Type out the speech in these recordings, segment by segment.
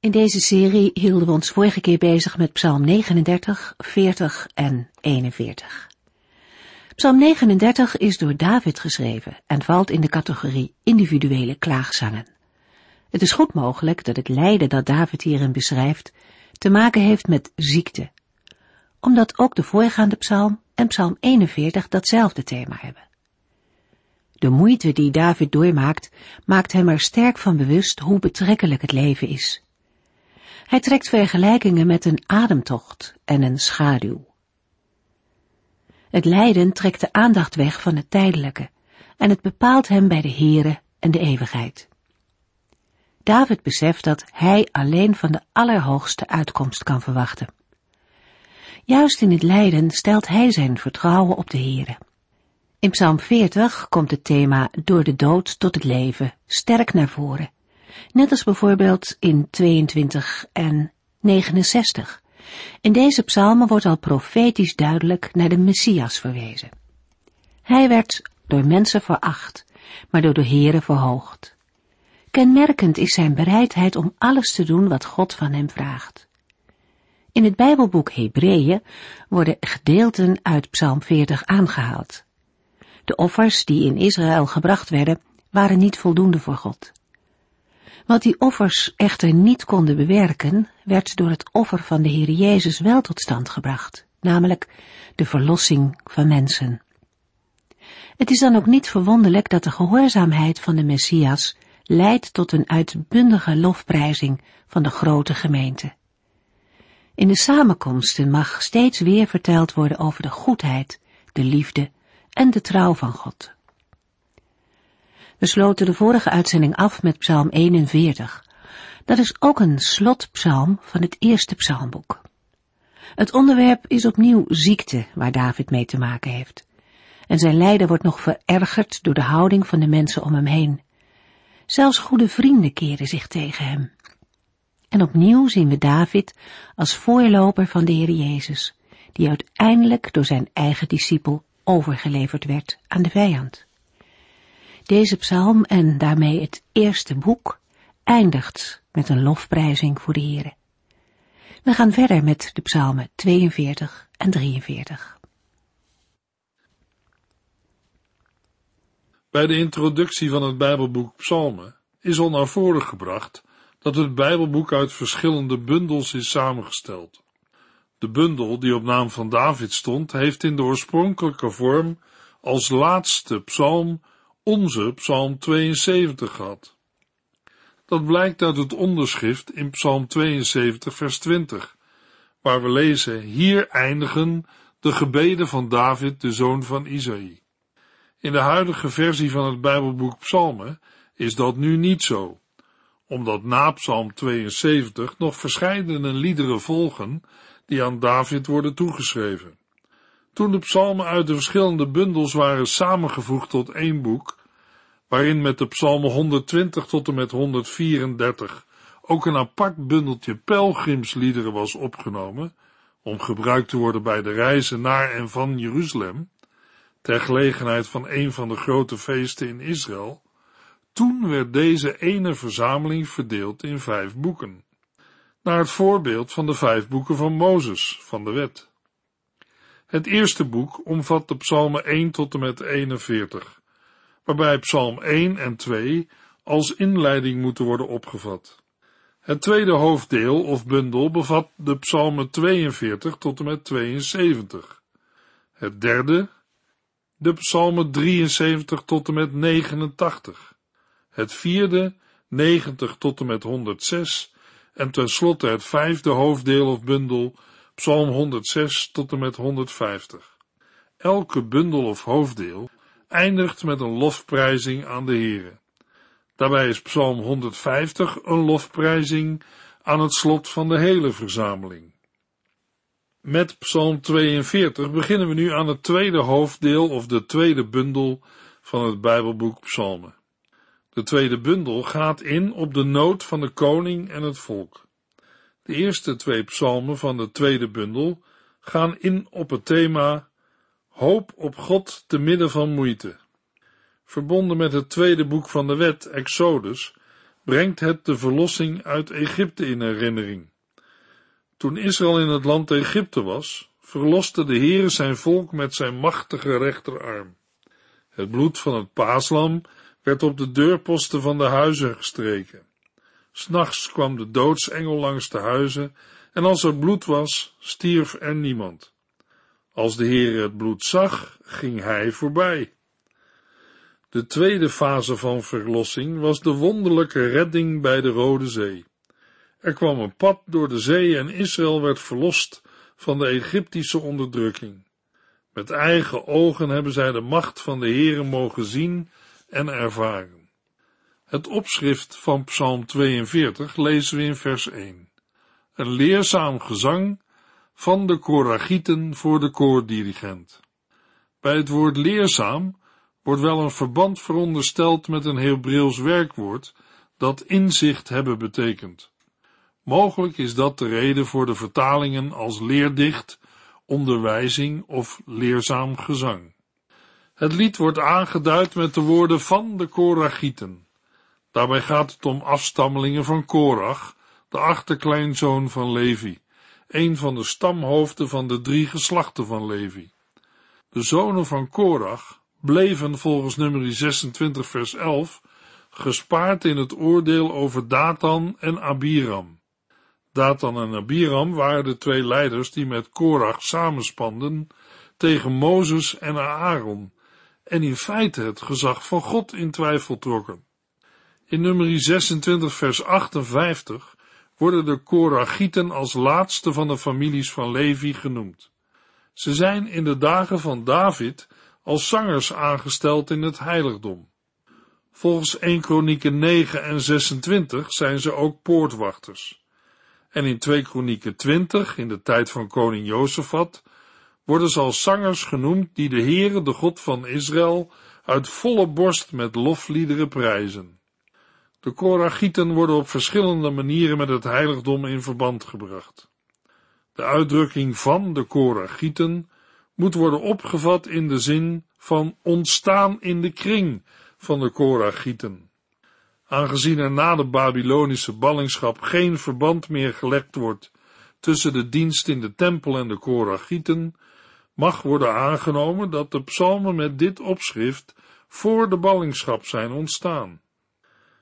In deze serie hielden we ons vorige keer bezig met Psalm 39, 40 en 41. Psalm 39 is door David geschreven en valt in de categorie individuele klaagzangen. Het is goed mogelijk dat het lijden dat David hierin beschrijft te maken heeft met ziekte, omdat ook de voorgaande psalm en psalm 41 datzelfde thema hebben. De moeite die David doormaakt, maakt hem er sterk van bewust hoe betrekkelijk het leven is. Hij trekt vergelijkingen met een ademtocht en een schaduw. Het lijden trekt de aandacht weg van het tijdelijke en het bepaalt hem bij de Here en de eeuwigheid. David beseft dat hij alleen van de allerhoogste uitkomst kan verwachten. Juist in het lijden stelt hij zijn vertrouwen op de Here. In Psalm 40 komt het thema door de dood tot het leven sterk naar voren Net als bijvoorbeeld in 22 en 69. In deze psalmen wordt al profetisch duidelijk naar de Messias verwezen. Hij werd door mensen veracht, maar door de Here verhoogd. Kenmerkend is zijn bereidheid om alles te doen wat God van hem vraagt. In het Bijbelboek Hebreeën worden gedeelten uit Psalm 40 aangehaald. De offers die in Israël gebracht werden, waren niet voldoende voor God. Wat die offers echter niet konden bewerken, werd door het offer van de Heer Jezus wel tot stand gebracht, namelijk de verlossing van mensen. Het is dan ook niet verwonderlijk dat de gehoorzaamheid van de Messias leidt tot een uitbundige lofprijzing van de grote gemeente. In de samenkomsten mag steeds weer verteld worden over de goedheid, de liefde en de trouw van God. We sloten de vorige uitzending af met Psalm 41. Dat is ook een slotpsalm van het eerste psalmboek. Het onderwerp is opnieuw ziekte waar David mee te maken heeft. En zijn lijden wordt nog verergerd door de houding van de mensen om hem heen. Zelfs goede vrienden keren zich tegen hem. En opnieuw zien we David als voorloper van de Heer Jezus, die uiteindelijk door zijn eigen discipel overgeleverd werd aan de vijand. Deze psalm en daarmee het eerste boek eindigt met een lofprijzing voor de Heere. We gaan verder met de psalmen 42 en 43. Bij de introductie van het Bijbelboek Psalmen is al naar voren gebracht dat het Bijbelboek uit verschillende bundels is samengesteld. De bundel die op naam van David stond, heeft in de oorspronkelijke vorm als laatste psalm onze Psalm 72 gehad. Dat blijkt uit het onderschrift in Psalm 72 vers 20, waar we lezen, hier eindigen de gebeden van David, de zoon van Isaïe. In de huidige versie van het Bijbelboek Psalmen is dat nu niet zo, omdat na Psalm 72 nog verscheidene liederen volgen die aan David worden toegeschreven. Toen de psalmen uit de verschillende bundels waren samengevoegd tot één boek, waarin met de psalmen 120 tot en met 134 ook een apart bundeltje pelgrimsliederen was opgenomen, om gebruikt te worden bij de reizen naar en van Jeruzalem, ter gelegenheid van een van de grote feesten in Israël, toen werd deze ene verzameling verdeeld in vijf boeken, naar het voorbeeld van de vijf boeken van Mozes, van de wet. Het eerste boek omvat de psalmen 1 tot en met 41, waarbij Psalm 1 en 2 als inleiding moeten worden opgevat. Het tweede hoofddeel of bundel bevat de psalmen 42 tot en met 72. Het derde, de psalmen 73 tot en met 89. Het vierde, 90 tot en met 106. En tenslotte het vijfde hoofddeel of bundel, psalm 106 tot en met 150. Elke bundel of hoofddeel eindigt met een lofprijzing aan de Heere. Daarbij is Psalm 150 een lofprijzing aan het slot van de hele verzameling. Met Psalm 42 beginnen we nu aan het tweede hoofddeel of de tweede bundel van het Bijbelboek Psalmen. De tweede bundel gaat in op de nood van de koning en het volk. De eerste twee psalmen van de tweede bundel gaan in op het thema Hoop op God te midden van moeite. Verbonden met het tweede boek van de wet, Exodus, brengt het de verlossing uit Egypte in herinnering. Toen Israël in het land Egypte was, verloste de Heere zijn volk met zijn machtige rechterarm. Het bloed van het paaslam werd op de deurposten van de huizen gestreken. S'nachts kwam de doodsengel langs de huizen, en als er bloed was, stierf er niemand. Als de Heere het bloed zag, ging hij voorbij. De tweede fase van verlossing was de wonderlijke redding bij de Rode Zee. Er kwam een pad door de zee en Israël werd verlost van de Egyptische onderdrukking. Met eigen ogen hebben zij de macht van de Heere mogen zien en ervaren. Het opschrift van Psalm 42 lezen we in vers 1. Een leerzaam gezang van de Koragieten voor de koordirigent. Bij het woord leerzaam wordt wel een verband verondersteld met een Hebreeuws werkwoord dat inzicht hebben betekent. Mogelijk is dat de reden voor de vertalingen als leerdicht, onderwijzing of leerzaam gezang. Het lied wordt aangeduid met de woorden van de Koragieten. Daarbij gaat het om afstammelingen van Korach, de achterkleinzoon van Levi, een van de stamhoofden van de drie geslachten van Levi. De zonen van Korach bleven volgens nummer 26 vers 11 gespaard in het oordeel over Datan en Abiram. Datan en Abiram waren de twee leiders die met Korach samenspanden tegen Mozes en Aaron en in feite het gezag van God in twijfel trokken. In nummer 26 vers 58 worden de Korachieten als laatste van de families van Levi genoemd. Ze zijn in de dagen van David als zangers aangesteld in het heiligdom. Volgens 1 Kronieken 9 en 26 zijn ze ook poortwachters. En in 2 Kronieken 20, in de tijd van koning Jozefat, worden ze als zangers genoemd die de Heere, de God van Israël, uit volle borst met lofliederen prijzen. De Koragieten worden op verschillende manieren met het heiligdom in verband gebracht. De uitdrukking van de Koragieten moet worden opgevat in de zin van ontstaan in de kring van de Koragieten. Aangezien er na de Babylonische ballingschap geen verband meer gelegd wordt tussen de dienst in de tempel en de Koragieten, mag worden aangenomen dat de psalmen met dit opschrift voor de ballingschap zijn ontstaan.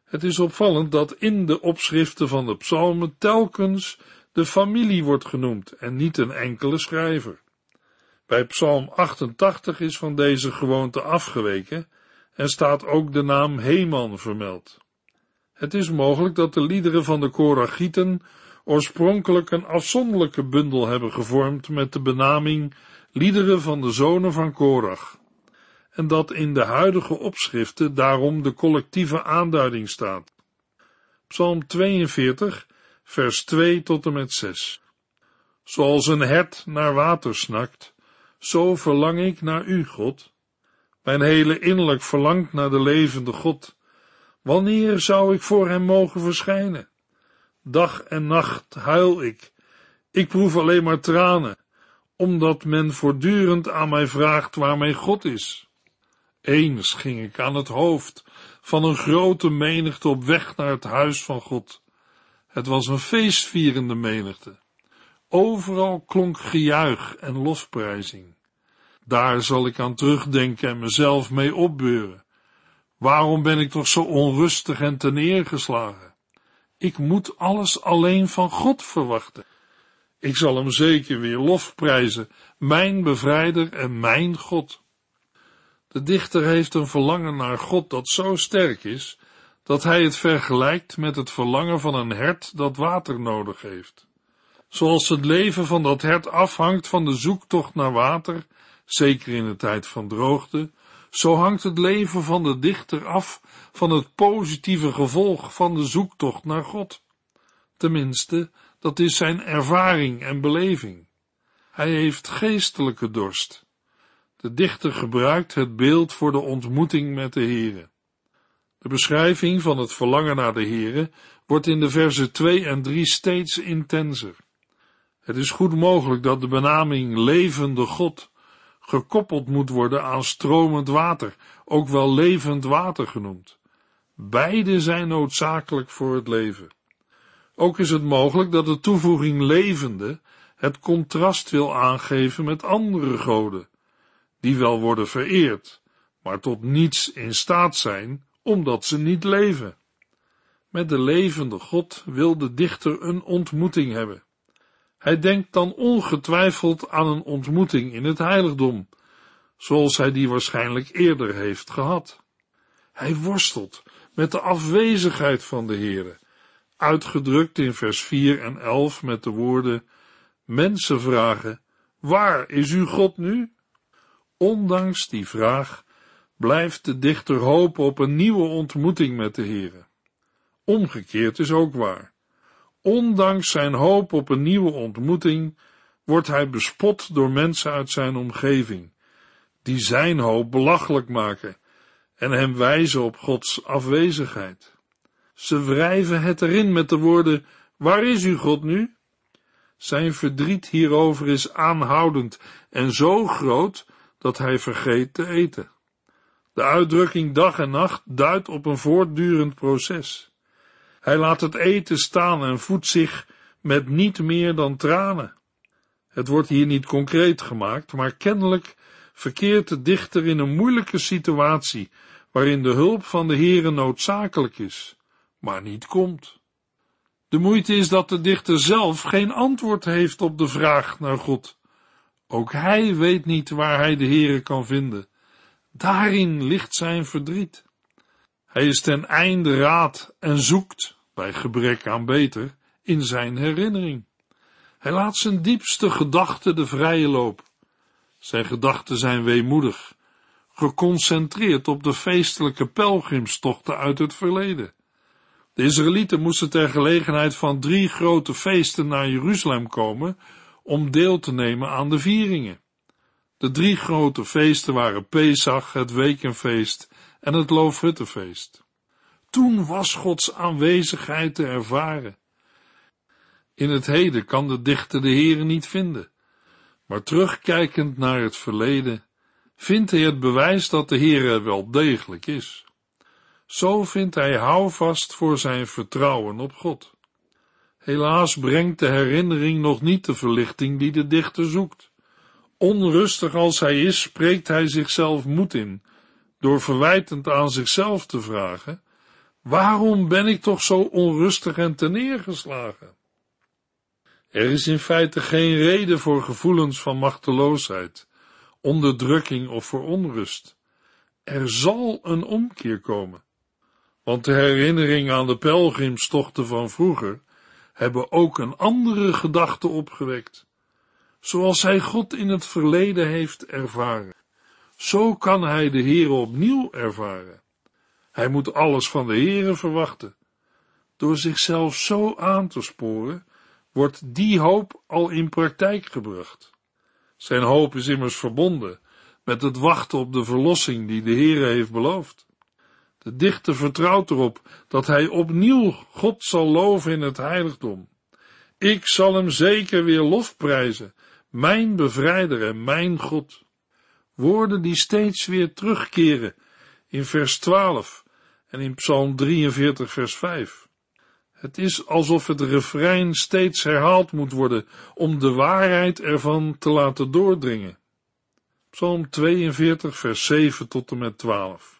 Het is opvallend dat in de opschriften van de psalmen telkens de familie wordt genoemd en niet een enkele schrijver. Bij psalm 88 is van deze gewoonte afgeweken en staat ook de naam Heman vermeld. Het is mogelijk dat de liederen van de Koragieten oorspronkelijk een afzonderlijke bundel hebben gevormd met de benaming Liederen van de zonen van Korach, en dat in de huidige opschriften daarom de collectieve aanduiding staat. Psalm 42, vers 2 tot en met 6. Zoals een hert naar water snakt, zo verlang ik naar u, God. Mijn hele innerlijk verlangt naar de levende God. Wanneer zou ik voor hem mogen verschijnen? Dag en nacht huil ik. Ik proef alleen maar tranen, omdat men voortdurend aan mij vraagt waar mijn God is. Eens ging ik aan het hoofd van een grote menigte op weg naar het huis van God. Het was een feestvierende menigte. Overal klonk gejuich en lofprijzing. Daar zal ik aan terugdenken en mezelf mee opbeuren. Waarom ben ik toch zo onrustig en teneergeslagen? Ik moet alles alleen van God verwachten. Ik zal hem zeker weer lofprijzen, mijn bevrijder en mijn God. De dichter heeft een verlangen naar God dat zo sterk is, dat hij het vergelijkt met het verlangen van een hert dat water nodig heeft. Zoals het leven van dat hert afhangt van de zoektocht naar water, zeker in de tijd van droogte, zo hangt het leven van de dichter af van het positieve gevolg van de zoektocht naar God. Tenminste, dat is zijn ervaring en beleving. Hij heeft geestelijke dorst. De dichter gebruikt het beeld voor de ontmoeting met de Heere. De beschrijving van het verlangen naar de Heere wordt in de versen 2 en 3 steeds intenser. Het is goed mogelijk dat de benaming levende God gekoppeld moet worden aan stromend water, ook wel levend water genoemd. Beide zijn noodzakelijk voor het leven. Ook is het mogelijk dat de toevoeging levende het contrast wil aangeven met andere goden, die wel worden vereerd, maar tot niets in staat zijn, omdat ze niet leven. Met de levende God wil de dichter een ontmoeting hebben. Hij denkt dan ongetwijfeld aan een ontmoeting in het heiligdom, zoals hij die waarschijnlijk eerder heeft gehad. Hij worstelt met de afwezigheid van de Heere, uitgedrukt in vers 4 en 11 met de woorden Mensen vragen, waar is uw God nu? Ondanks die vraag blijft de dichter hopen op een nieuwe ontmoeting met de Heere. Omgekeerd is ook waar. Ondanks zijn hoop op een nieuwe ontmoeting wordt hij bespot door mensen uit zijn omgeving, die zijn hoop belachelijk maken en hem wijzen op Gods afwezigheid. Ze wrijven het erin met de woorden, waar is uw God nu? Zijn verdriet hierover is aanhoudend en zo groot dat hij vergeet te eten. De uitdrukking dag en nacht duidt op een voortdurend proces. Hij laat het eten staan en voedt zich met niet meer dan tranen. Het wordt hier niet concreet gemaakt, maar kennelijk verkeert de dichter in een moeilijke situatie, waarin de hulp van de Heere noodzakelijk is, maar niet komt. De moeite is dat de dichter zelf geen antwoord heeft op de vraag naar God. Ook hij weet niet waar hij de Heere kan vinden. Daarin ligt zijn verdriet. Hij is ten einde raad en zoekt, bij gebrek aan beter, in zijn herinnering. Hij laat zijn diepste gedachten de vrije loop. Zijn gedachten zijn weemoedig, geconcentreerd op de feestelijke pelgrimstochten uit het verleden. De Israëlieten moesten ter gelegenheid van drie grote feesten naar Jeruzalem komen om deel te nemen aan de vieringen. De drie grote feesten waren Pesach, het Wekenfeest en het Loofhuttenfeest. Toen was Gods aanwezigheid te ervaren. In het heden kan de dichter de Heere niet vinden, maar terugkijkend naar het verleden, vindt hij het bewijs dat de Heere wel degelijk is. Zo vindt hij houvast voor zijn vertrouwen op God. Helaas brengt de herinnering nog niet de verlichting die de dichter zoekt. Onrustig als hij is, spreekt hij zichzelf moed in, door verwijtend aan zichzelf te vragen, waarom ben ik toch zo onrustig en neergeslagen? Er is in feite geen reden voor gevoelens van machteloosheid, onderdrukking of voor onrust. Er zal een omkeer komen want de herinnering aan de pelgrimstochten van vroeger hebben ook een andere gedachte opgewekt. Zoals hij God in het verleden heeft ervaren. Zo kan hij de Heere opnieuw ervaren. Hij moet alles van de Heere verwachten. Door zichzelf zo aan te sporen, wordt die hoop al in praktijk gebracht. Zijn hoop is immers verbonden met het wachten op de verlossing die de Heere heeft beloofd. De dichter vertrouwt erop dat hij opnieuw God zal loven in het heiligdom. Ik zal hem zeker weer lofprijzen, mijn bevrijder en mijn God. Woorden die steeds weer terugkeren in vers 12 en in Psalm 43 vers 5. Het is alsof het refrein steeds herhaald moet worden om de waarheid ervan te laten doordringen. Psalm 42 vers 7 tot en met 12.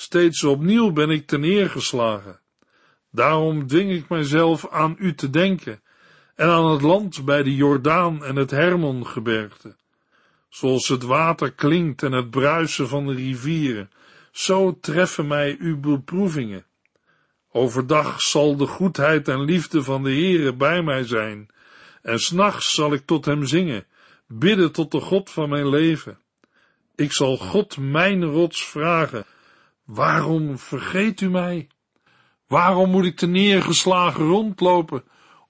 Steeds opnieuw ben ik neergeslagen. Daarom dwing ik mijzelf aan u te denken en aan het land bij de Jordaan en het Hermongebergte. Zoals het water klinkt en het bruisen van de rivieren, zo treffen mij uw beproevingen. Overdag zal de goedheid en liefde van de Heere bij mij zijn, en s'nachts zal ik tot hem zingen, bidden tot de God van mijn leven. Ik zal God mijn rots vragen, Waarom vergeet u mij? Waarom moet ik te neergeslagen rondlopen,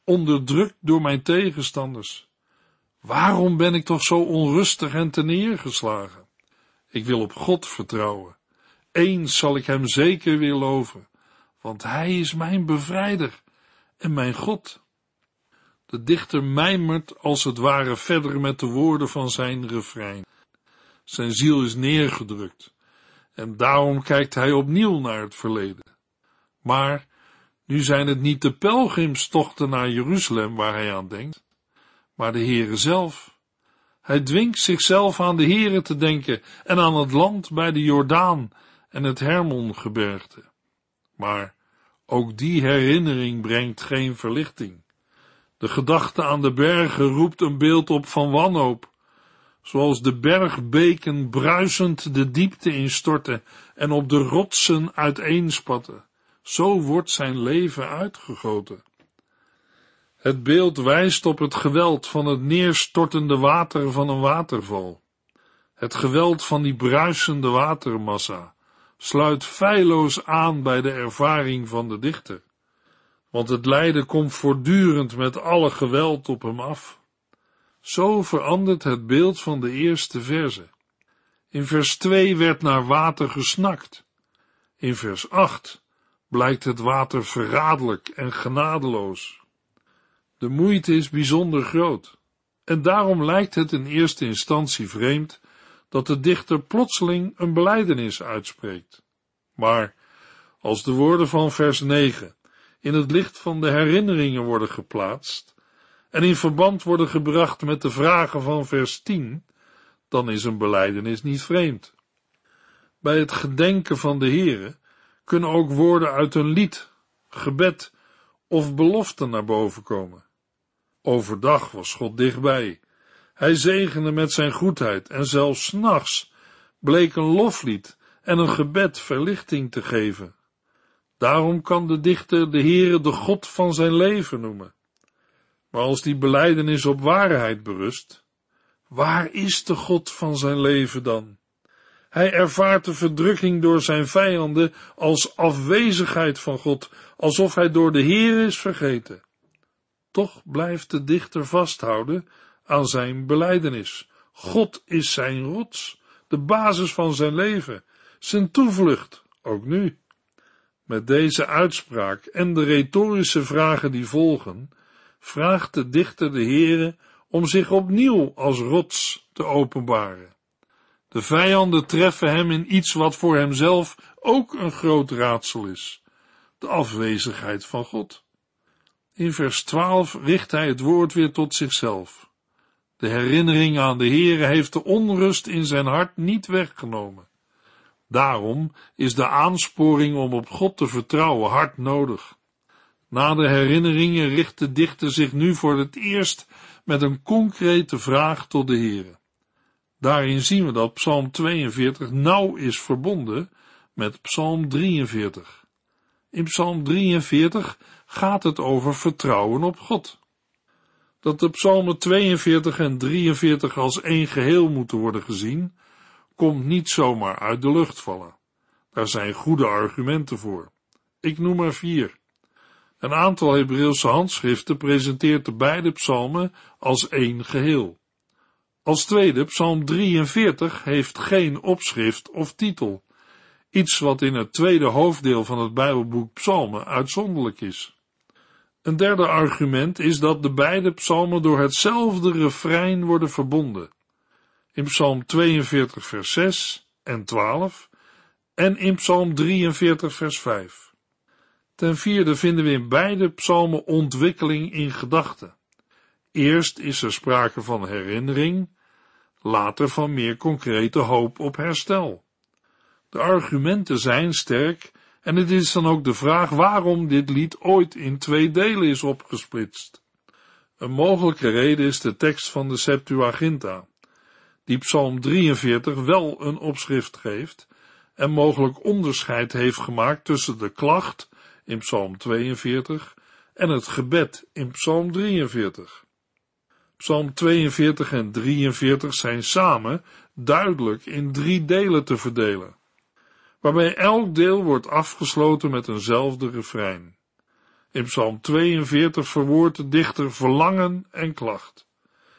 onderdrukt door mijn tegenstanders? Waarom ben ik toch zo onrustig en neergeslagen? Ik wil op God vertrouwen. Eens zal ik hem zeker weer loven, want hij is mijn bevrijder en mijn God. De dichter mijmert als het ware verder met de woorden van zijn refrein. Zijn ziel is neergedrukt en daarom kijkt hij opnieuw naar het verleden. Maar nu zijn het niet de pelgrimstochten naar Jeruzalem waar hij aan denkt, maar de Heere zelf. Hij dwingt zichzelf aan de Heere te denken en aan het land bij de Jordaan en het Hermongebergte. Maar ook die herinnering brengt geen verlichting. De gedachte aan de bergen roept een beeld op van wanhoop, zoals de bergbeken bruisend de diepte instorten en op de rotsen uiteenspatten. Zo wordt zijn leven uitgegoten. Het beeld wijst op het geweld van het neerstortende water van een waterval. Het geweld van die bruisende watermassa sluit feilloos aan bij de ervaring van de dichter, want het lijden komt voortdurend met alle geweld op hem af. Zo verandert het beeld van de eerste verse. In vers 2 werd naar water gesnakt. In vers 8 blijkt het water verraderlijk en genadeloos. De moeite is bijzonder groot, en daarom lijkt het in eerste instantie vreemd dat de dichter plotseling een belijdenis uitspreekt. Maar als de woorden van vers 9 in het licht van de herinneringen worden geplaatst en in verband worden gebracht met de vragen van vers 10, dan is een belijdenis niet vreemd. Bij het gedenken van de Heere kunnen ook woorden uit een lied, gebed of belofte naar boven komen. Overdag was God dichtbij. Hij zegende met zijn goedheid en zelfs s'nachts bleek een loflied en een gebed verlichting te geven. Daarom kan de dichter de Heere de God van zijn leven noemen. Maar als die beleidenis op waarheid berust, waar is de God van zijn leven dan? Hij ervaart de verdrukking door zijn vijanden als afwezigheid van God, alsof hij door de Heer is vergeten. Toch blijft de dichter vasthouden aan zijn beleidenis. God is zijn rots, de basis van zijn leven, zijn toevlucht, ook nu. Met deze uitspraak en de retorische vragen die volgen, vraagt de dichter de Heere om zich opnieuw als rots te openbaren. De vijanden treffen hem in iets wat voor hemzelf ook een groot raadsel is: de afwezigheid van God. In vers 12 richt hij het woord weer tot zichzelf. De herinnering aan de Heere heeft de onrust in zijn hart niet weggenomen. Daarom is de aansporing om op God te vertrouwen hard nodig. Na de herinneringen richt de dichter zich nu voor het eerst met een concrete vraag tot de Heere. Daarin zien we dat Psalm 42 nauw is verbonden met Psalm 43. In Psalm 43 gaat het over vertrouwen op God. Dat de Psalmen 42 en 43 als één geheel moeten worden gezien, komt niet zomaar uit de lucht vallen. Daar zijn goede argumenten voor. Ik noem er vier. Een aantal Hebreeuwse handschriften presenteert de beide psalmen als één geheel. Als tweede, Psalm 43 heeft geen opschrift of titel, iets wat in het tweede hoofddeel van het Bijbelboek Psalmen uitzonderlijk is. Een derde argument is dat de beide psalmen door hetzelfde refrein worden verbonden. In Psalm 42 vers 6 en 12 en in Psalm 43 vers 5. Ten vierde vinden we in beide psalmen ontwikkeling in gedachten. Eerst is er sprake van herinnering, later van meer concrete hoop op herstel. De argumenten zijn sterk en het is dan ook de vraag waarom dit lied ooit in twee delen is opgesplitst. Een mogelijke reden is de tekst van de Septuaginta, die Psalm 43 wel een opschrift geeft en mogelijk onderscheid heeft gemaakt tussen de klacht in Psalm 42 en het gebed in Psalm 43. Psalm 42 en 43 zijn samen duidelijk in drie delen te verdelen, waarbij elk deel wordt afgesloten met eenzelfde refrein. In Psalm 42 verwoordt de dichter verlangen en klacht.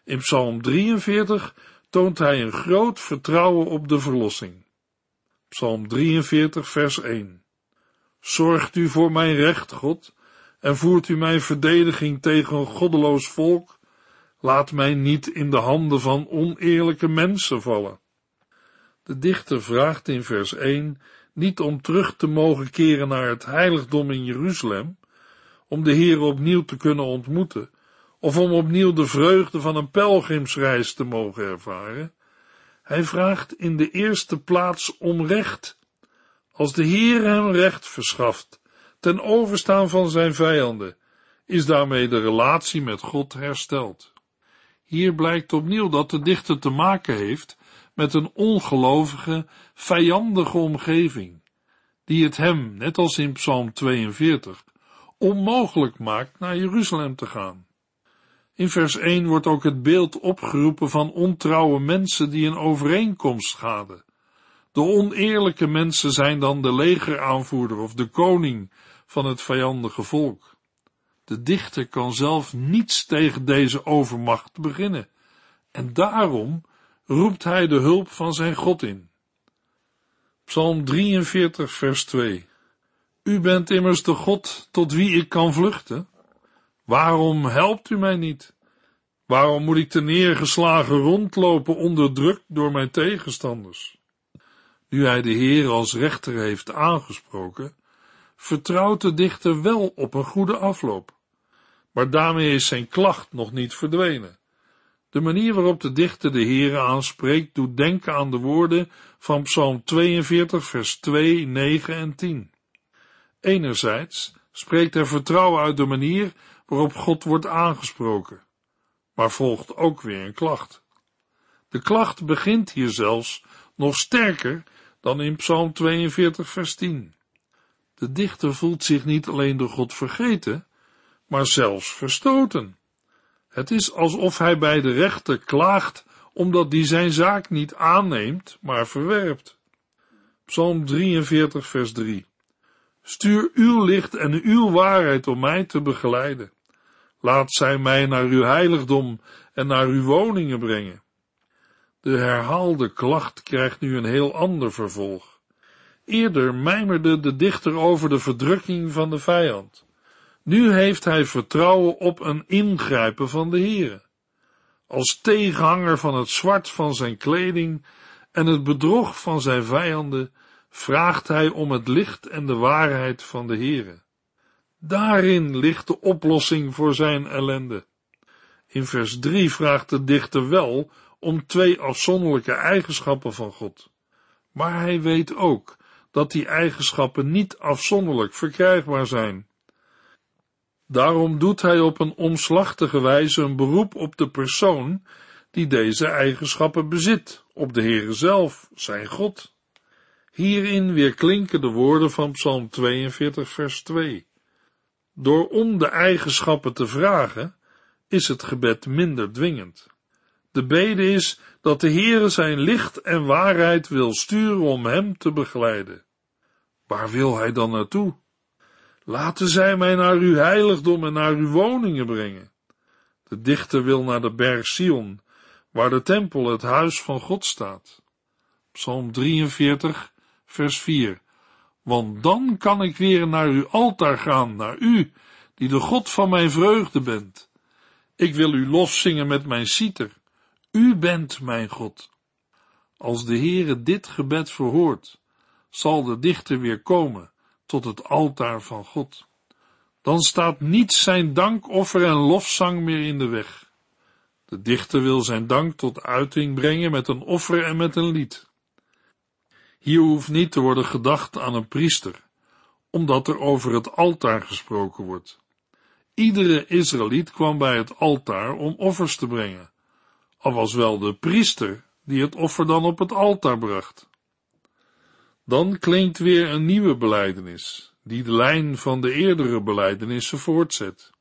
In Psalm 43 toont hij een groot vertrouwen op de verlossing. Psalm 43, vers 1. Zorgt u voor mijn recht, God, en voert u mijn verdediging tegen een goddeloos volk? Laat mij niet in de handen van oneerlijke mensen vallen. De dichter vraagt in vers 1 niet om terug te mogen keren naar het heiligdom in Jeruzalem, om de Heer opnieuw te kunnen ontmoeten, of om opnieuw de vreugde van een pelgrimsreis te mogen ervaren. Hij vraagt in de eerste plaats om recht. Als de Heer hem recht verschaft, ten overstaan van zijn vijanden, is daarmee de relatie met God hersteld. Hier blijkt opnieuw dat de dichter te maken heeft met een ongelovige, vijandige omgeving, die het hem, net als in Psalm 42, onmogelijk maakt naar Jeruzalem te gaan. In vers 1 wordt ook het beeld opgeroepen van ontrouwe mensen die een overeenkomst schaden. De oneerlijke mensen zijn dan de legeraanvoerder of de koning van het vijandige volk. De dichter kan zelf niets tegen deze overmacht beginnen, en daarom roept hij de hulp van zijn God in. Psalm 43, vers 2. U bent immers de God tot wie ik kan vluchten. Waarom helpt u mij niet? Waarom moet ik te neergeslagen rondlopen, onderdrukt door mijn tegenstanders? Nu hij de Heer als rechter heeft aangesproken, vertrouwt de dichter wel op een goede afloop. Maar daarmee is zijn klacht nog niet verdwenen. De manier waarop de dichter de Heere aanspreekt, doet denken aan de woorden van Psalm 42, vers 2, 9 en 10. Enerzijds spreekt er vertrouwen uit de manier waarop God wordt aangesproken, maar volgt ook weer een klacht. De klacht begint hier zelfs nog sterker dan in Psalm 42, vers 10. De dichter voelt zich niet alleen door God vergeten, maar zelfs verstoten. Het is alsof hij bij de rechter klaagt, omdat die zijn zaak niet aanneemt, maar verwerpt. Psalm 43, vers 3. Stuur uw licht en uw waarheid om mij te begeleiden. Laat zij mij naar uw heiligdom en naar uw woningen brengen. De herhaalde klacht krijgt nu een heel ander vervolg. Eerder mijmerde de dichter over de verdrukking van de vijand. Nu heeft hij vertrouwen op een ingrijpen van de Heere. Als tegenhanger van het zwart van zijn kleding en het bedrog van zijn vijanden, vraagt hij om het licht en de waarheid van de Heere. Daarin ligt de oplossing voor zijn ellende. In vers 3 vraagt de dichter wel om twee afzonderlijke eigenschappen van God. Maar hij weet ook dat die eigenschappen niet afzonderlijk verkrijgbaar zijn. Daarom doet hij op een omslachtige wijze een beroep op de persoon die deze eigenschappen bezit, op de Heere zelf, zijn God. Hierin weer klinken de woorden van Psalm 42, vers 2. Door om de eigenschappen te vragen, is het gebed minder dwingend. De bede is dat de Heere zijn licht en waarheid wil sturen om hem te begeleiden. Waar wil hij dan naartoe? Laten zij mij naar uw heiligdom en naar uw woningen brengen. De dichter wil naar de berg Sion, waar de tempel, het huis van God staat. Psalm 43, vers 4. Want dan kan ik weer naar uw altaar gaan, naar u, die de God van mijn vreugde bent. Ik wil u lof zingen met mijn citer. U bent mijn God. Als de Heere dit gebed verhoort, zal de dichter weer komen tot het altaar van God. Dan staat niets zijn dankoffer en lofzang meer in de weg. De dichter wil zijn dank tot uiting brengen met een offer en met een lied. Hier hoeft niet te worden gedacht aan een priester, omdat er over het altaar gesproken wordt. Iedere Israëliet kwam bij het altaar om offers te brengen, al was wel de priester die het offer dan op het altaar bracht. Dan klinkt weer een nieuwe beleidenis, die de lijn van de eerdere beleidenissen voortzet.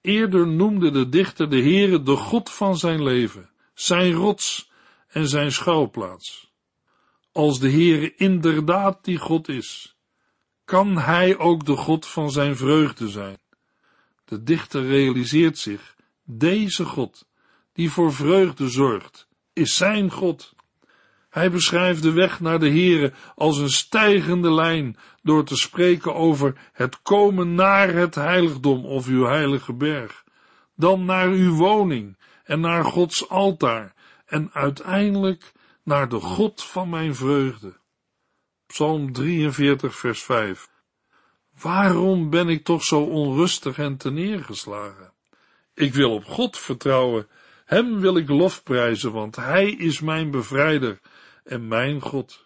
Eerder noemde de dichter de Heere de God van zijn leven, zijn rots en zijn schuilplaats. Als de Heere inderdaad die God is, kan hij ook de God van zijn vreugde zijn. De dichter realiseert zich, deze God, die voor vreugde zorgt, is zijn God. Hij beschrijft de weg naar de Here als een stijgende lijn door te spreken over het komen naar het heiligdom of uw heilige berg, dan naar uw woning en naar Gods altaar en uiteindelijk naar de God van mijn vreugde. Psalm 43 vers 5 Waarom ben ik toch zo onrustig en neergeslagen? Ik wil op God vertrouwen, Hem wil ik lofprijzen, want Hij is mijn bevrijder en mijn God.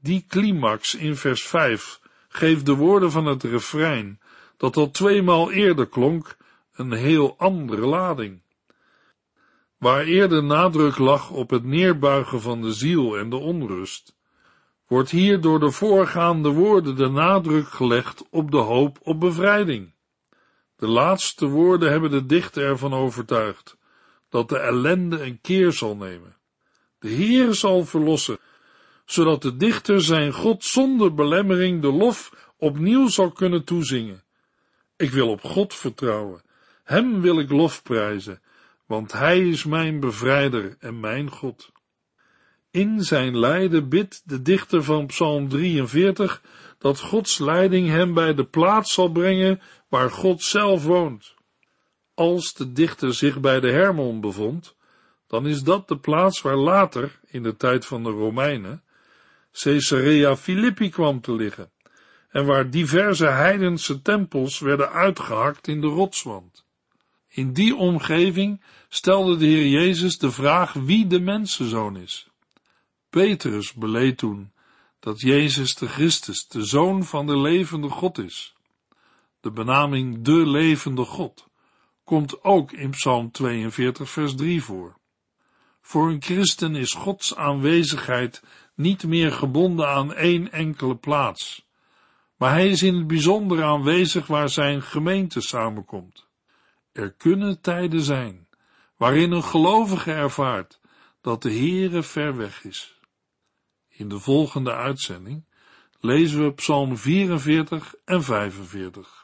Die climax in vers 5 geeft de woorden van het refrein, dat al tweemaal eerder klonk, een heel andere lading. Waar eerder nadruk lag op het neerbuigen van de ziel en de onrust, wordt hier door de voorgaande woorden de nadruk gelegd op de hoop op bevrijding. De laatste woorden hebben de dichter ervan overtuigd dat de ellende een keer zal nemen. De Heer zal verlossen, zodat de dichter zijn God zonder belemmering de lof opnieuw zal kunnen toezingen. Ik wil op God vertrouwen, Hem wil ik lof prijzen, want Hij is mijn bevrijder en mijn God. In zijn lijden bidt de dichter van Psalm 43 dat Gods leiding hem bij de plaats zal brengen waar God zelf woont. Als de dichter zich bij de Hermon bevond, dan is dat de plaats waar later, in de tijd van de Romeinen, Caesarea Philippi kwam te liggen en waar diverse heidense tempels werden uitgehakt in de rotswand. In die omgeving stelde de Heer Jezus de vraag wie de mensenzoon is. Petrus beleed toen dat Jezus de Christus, de Zoon van de levende God is. De benaming de levende God komt ook in Psalm 42 vers 3 voor. Voor een christen is Gods aanwezigheid niet meer gebonden aan één enkele plaats, maar hij is in het bijzonder aanwezig waar zijn gemeente samenkomt. Er kunnen tijden zijn waarin een gelovige ervaart dat de Heere ver weg is. In de volgende uitzending lezen we Psalm 44 en 45.